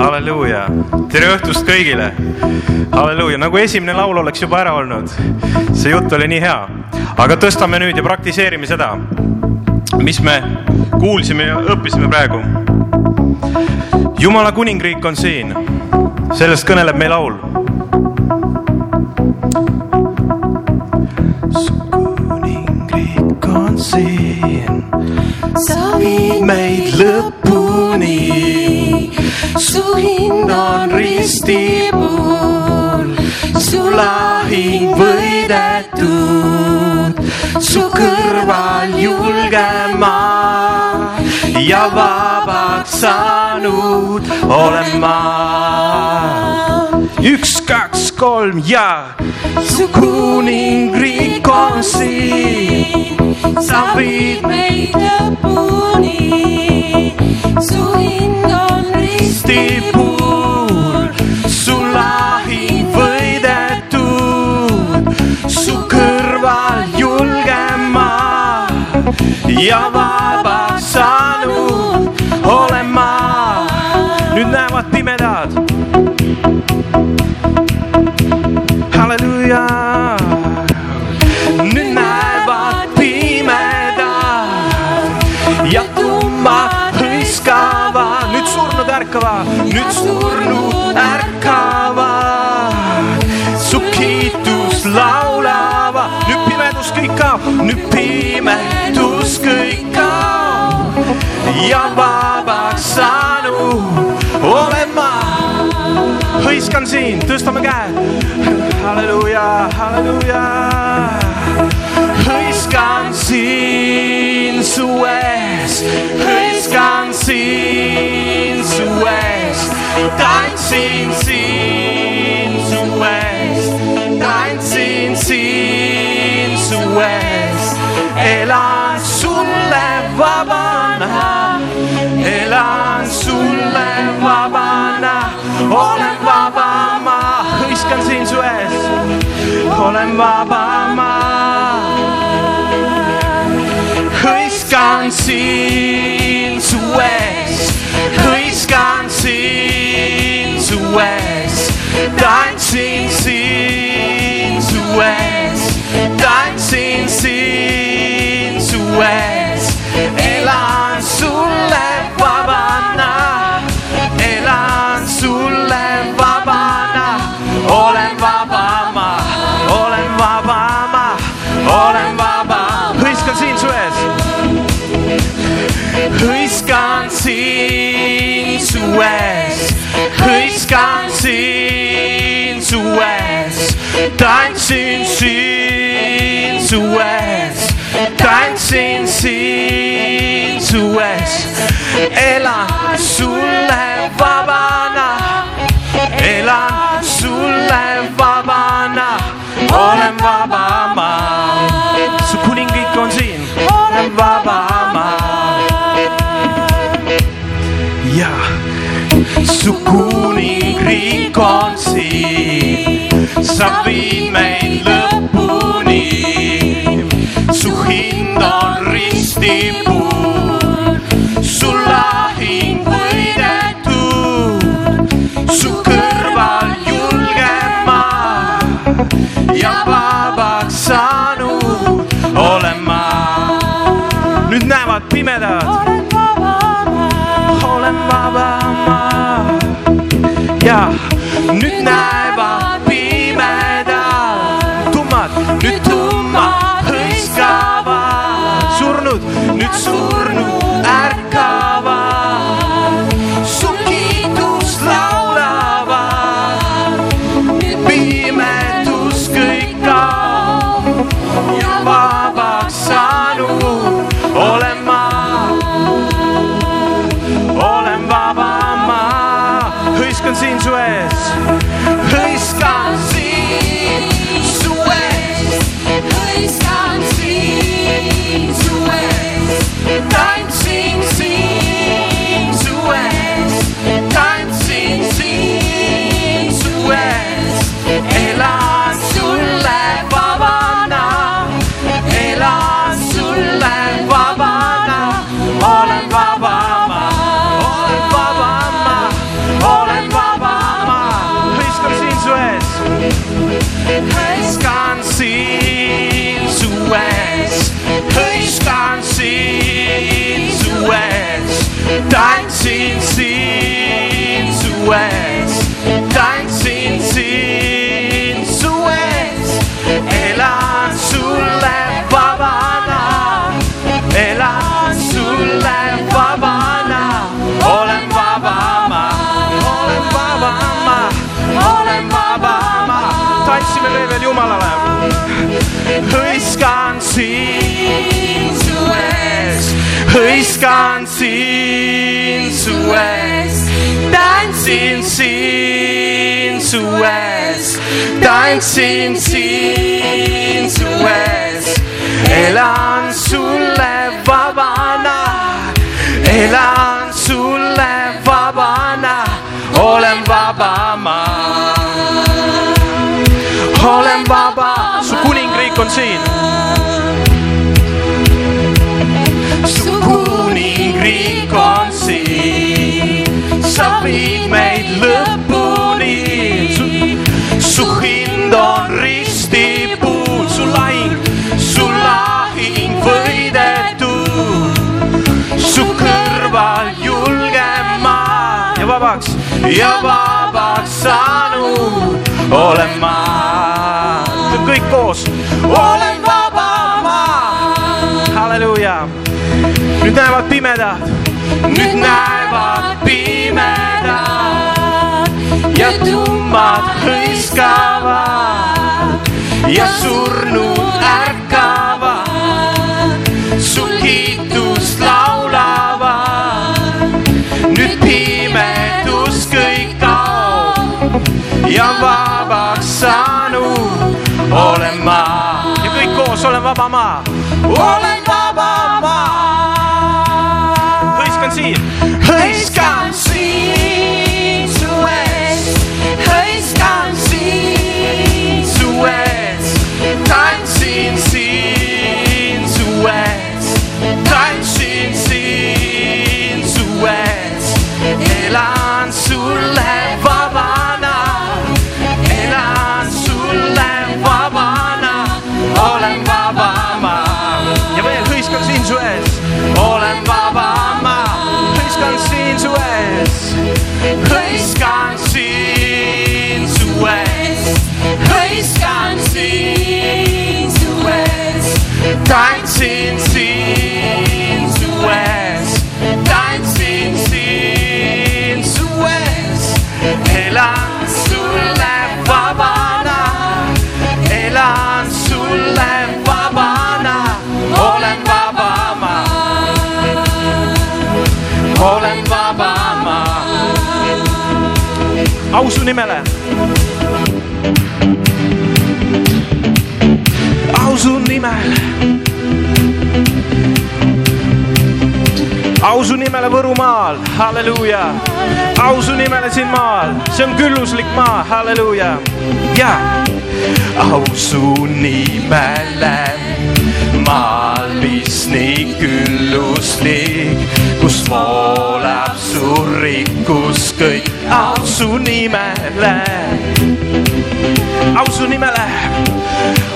halleluuja, tere õhtust kõigile. halleluuja, nagu esimene laul oleks juba ära olnud. see jutt oli nii hea, aga tõstame nüüd ja praktiseerime seda, mis me kuulsime ja õppisime praegu. jumala kuningriik on siin, sellest kõneleb meie laul. siin, sa viid meid lõpuni su hind on ristipuul, su lahing võidetud, su kõrval julge ma ja vabaks saanud olen ma. üks, kaks, kolm ja su kuningriik on siin, sa viid meid lõpuni, su hind on ristipuul, su lahing võidetud, su kõrval julge ma ja vabaks saanud olen ma. nüüd näevad pimedad. halleluuja. ärkavad, nüüd surnud ärkavad, su kiitust laulavad, nüüd pimedus kõik kaob, nüüd pimedus kõik kaob ja vabaks saanud olen ma. hõiskan siin, tõstame käe. halleluuja, halleluuja. hõiskan siin su ees, tantsin siin su ees, tantsin siin su ees, elan sulle vabana, elan sulle vabana, olen vaba ma, hõiskan siin su ees, olen vaba ma hõiskan siin su ees, hõiskan siin su ees, tantsin siin su ees, tantsin siin su ees, tantsin siin su ees, elan sulle vabana, elan sulle vabana, olen vaba ma, su kuningriik on siin, olen vaba ma ja su kuningriik on siin, sa viid meid lõpuni. su hind on ristipuul, su lahing võidetud, su kõrval julge ma ja vabaks saanud olen ma. nüüd näevad pimedad tantsin siin su ees, tantsin siin su ees, elan sulle vabana, elan sulle vabana, olen vaba ma, olen vaba, su kuningriik on siin ja vabaks saanud olen ma. kõik koos, olen vaba ma. Halleluuja. nüüd näevad pimedad, nüüd näevad pimedad ja tummad hõiskavad. Ja surnud ärkavad, ja vabaks saanud. Olen ma. Ja kõik koos olen vaba maa, olen vaba maa. hõiskan siin, hõiskan siin elan sulle vabana, elan sulle vabana, olen vaba ma, olen vaba ma. au su nimele. au su nimele. au su nimele Võrumaal, halleluuja. Au su nimele siin maal, see on külluslik maa, halleluuja. ja. Au su nimele maal, mis nii külluslik, kus voolab su rikkus kõik, au su nimele, au su nimele,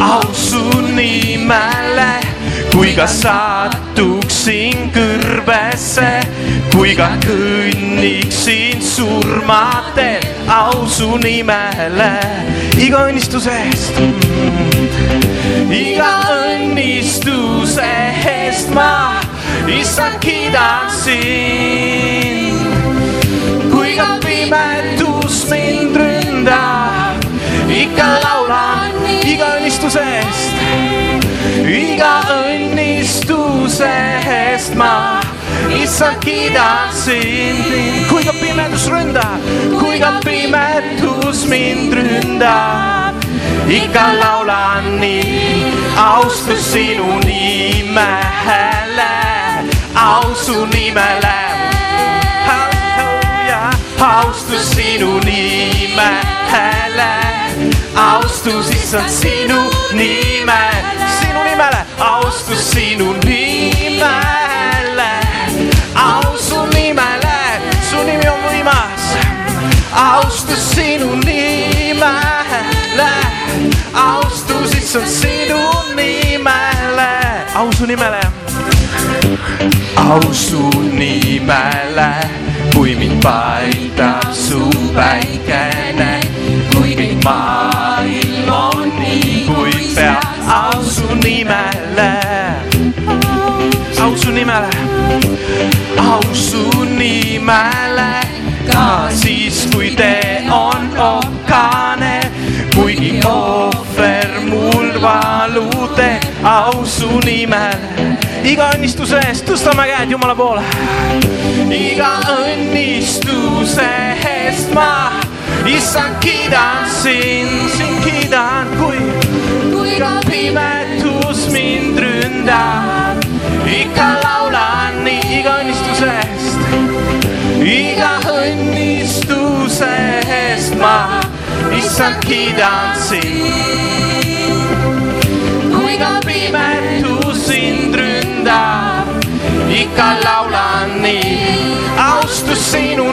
au su nimele, kui ka satuksin kõrbesse, kui ka kõnniksin surmateel, au su nimele, iga õnnistuse eest iga õnnistuse eest ma issand kiidan sind. kui ka pimedus mind ründab, ikka laulan iga õnnistuse eest, iga õnnistuse eest ma issand kiidan sind. kui ka pimedus ründab, kui ka pimedus mind ründab, ikka laulan nii, austus sinu nimele, au su nimele. austus sinu nimele, austus issand sinu nimele, sinu nimele, austus sinu nimele, su nimele, au su nimele, kui mind paitab su päikene, kui kõik maailm on nii kui peab, au su nimele, au su nimele, au su nimele, ka siis, kui tee on okane, kuigi ohver mul valude, au su nimele, iga õnnistuse eest tõstame käed Jumala poole. iga õnnistuse eest ma, issand, kiidan sind, sind kiidan, kui kui ka pimetus mind ründab, ikka laulan nii iga õnnistuse eest, iga õnnistuse eest ma, issand, kiidan sind. Ka pimetus sind ründab, ikka laulan nii, austus sinu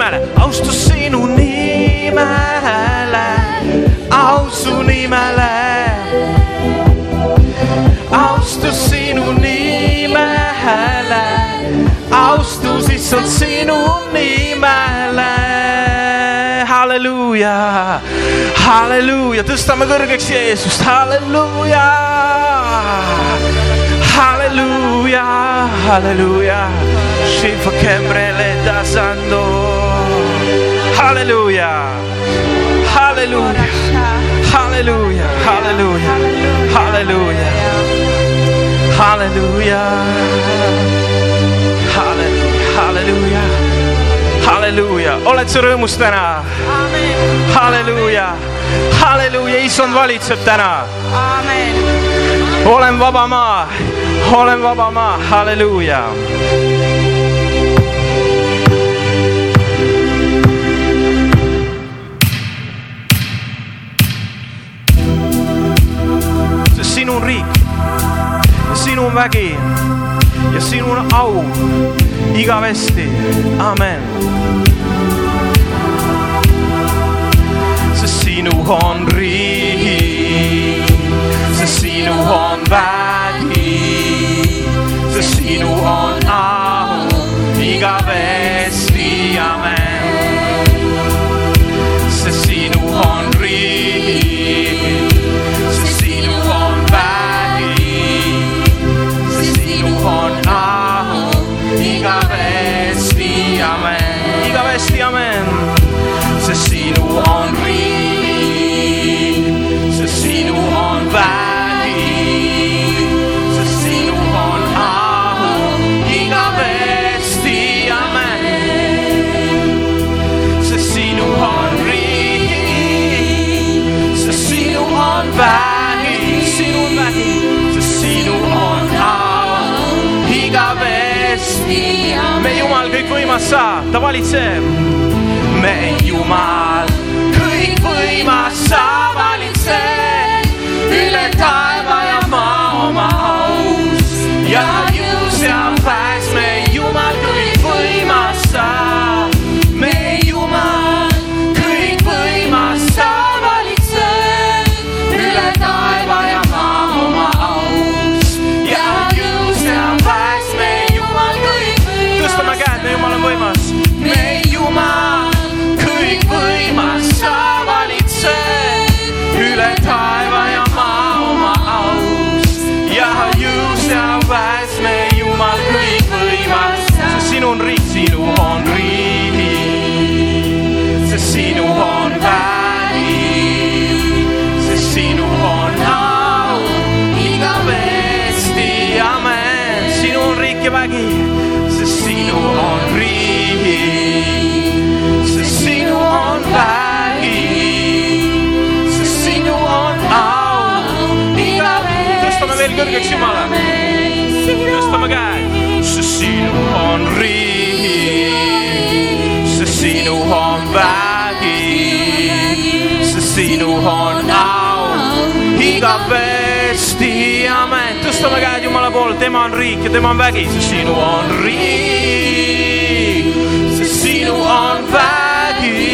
nimele, austus sinu nimele, au su nimele, austus sinu nimele, austus issand sinu nimele, halleluuja, halleluuja, tõstame kõrgeks Jeesust, halleluuja, halleluuja, halleluuja, Shiva Kembrele tasando, halleluuja, halleluuja, halleluuja, halleluuja, halleluuja, halleluuja, halleluuja, halleluuja halleluuja, oled sa rõõmus täna? halleluuja, halleluuja, issand valitseb täna. olen vaba maa, olen vaba maa, halleluuja. Sest sinu on riik ja sinu on vägi ja sinu on au igavesti, amen. sest sinu on riik, sest sinu on vägi, sest sinu on au igavesti, amen. Me Jumal kõikvõimas sa, ta valitseb. me Jumal kõikvõimas sa valitsed üle taeva ja maa oma aus. Ja kõrgeks Jumale. tõstame käe, sest sinu on riik, sest sinu on vägi, sest sinu on au igavesti, amen. tõstame käed Jumala poole, tema on riik ja tema on vägi, sest sinu on riik, sest sinu on vägi,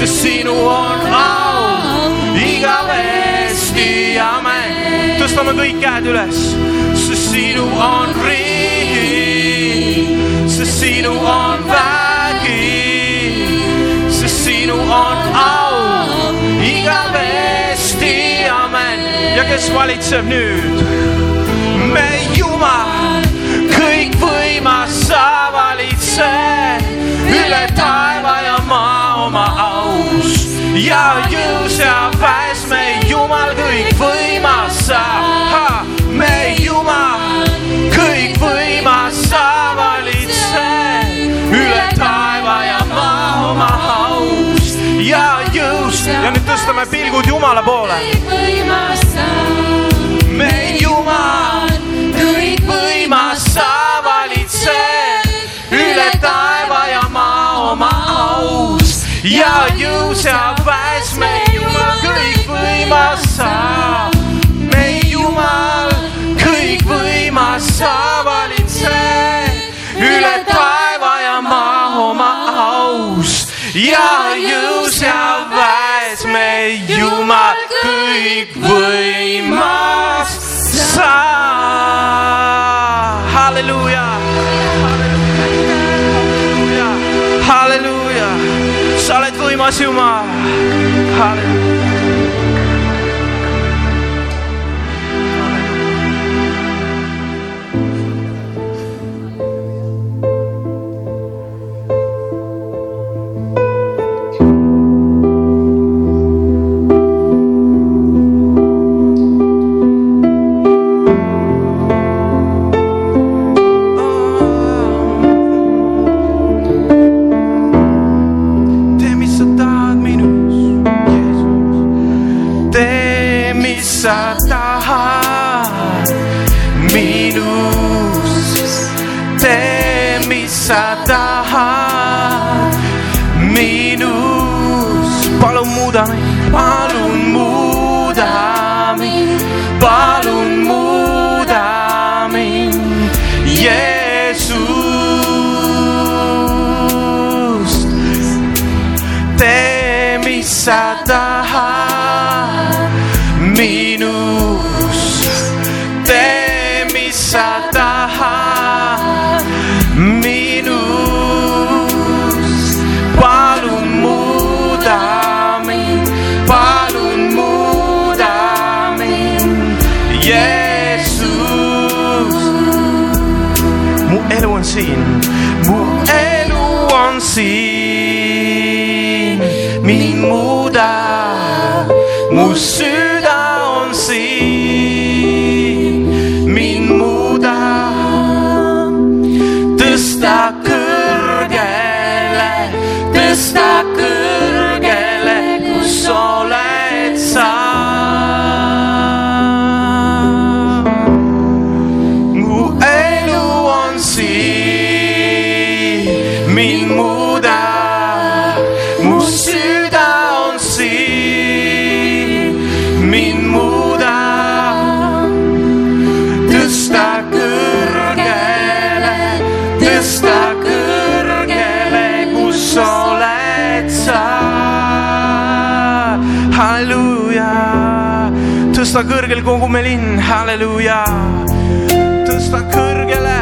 sest sinu on tõstame kõik käed üles, sest sinu on riik, sest sinu on vägi, sest sinu on au igavesti, amen. ja kes valitseb nüüd? Ja nüüd tõstame pilgud Jumala poole. kõikvõimas sa, me Jumal, kõikvõimas, sa valitsed üle taeva ja maa oma aus ja jõus ja väes, kõikvõimas sa. halleluuja, halleluuja, halleluuja, sa oled võimas Jumal. tee, Música tõsta kõrgel kogu me linn, halleluuja. Tõsta kõrgele,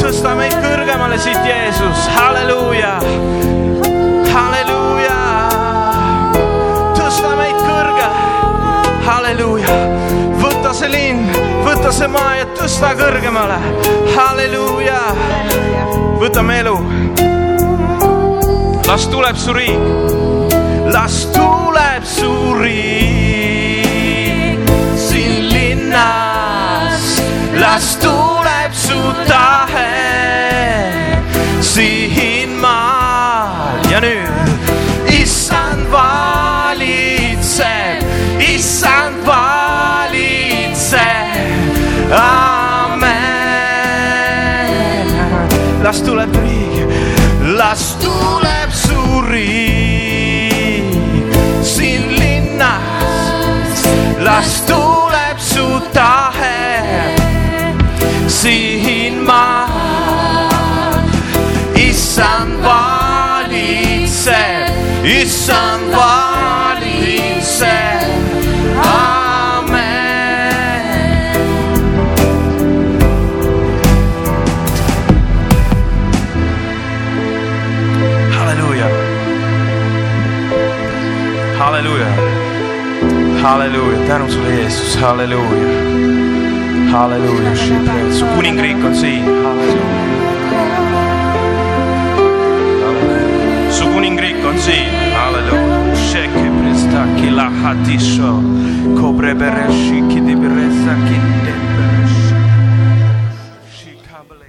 tõsta meid kõrgemale siit, Jeesus, halleluuja, halleluuja, tõsta meid kõrgele, halleluuja, võta see linn, võta see maa ja tõsta kõrgemale, halleluuja, võtame elu. las tuleb su riik, las tuleb su riik las tuleb riik, las tuleb su riik siin linnas, las tuleb su tahe siin maal. issand valitseb, issand valitseb, halleluuja, tänu sulle, Jeesus, halleluuja, halleluuja, su kuningriik on siin, halleluuja. su kuningriik on siin, halleluuja. Sheke prestaki la hatisho, kobre bereshiki di beresaki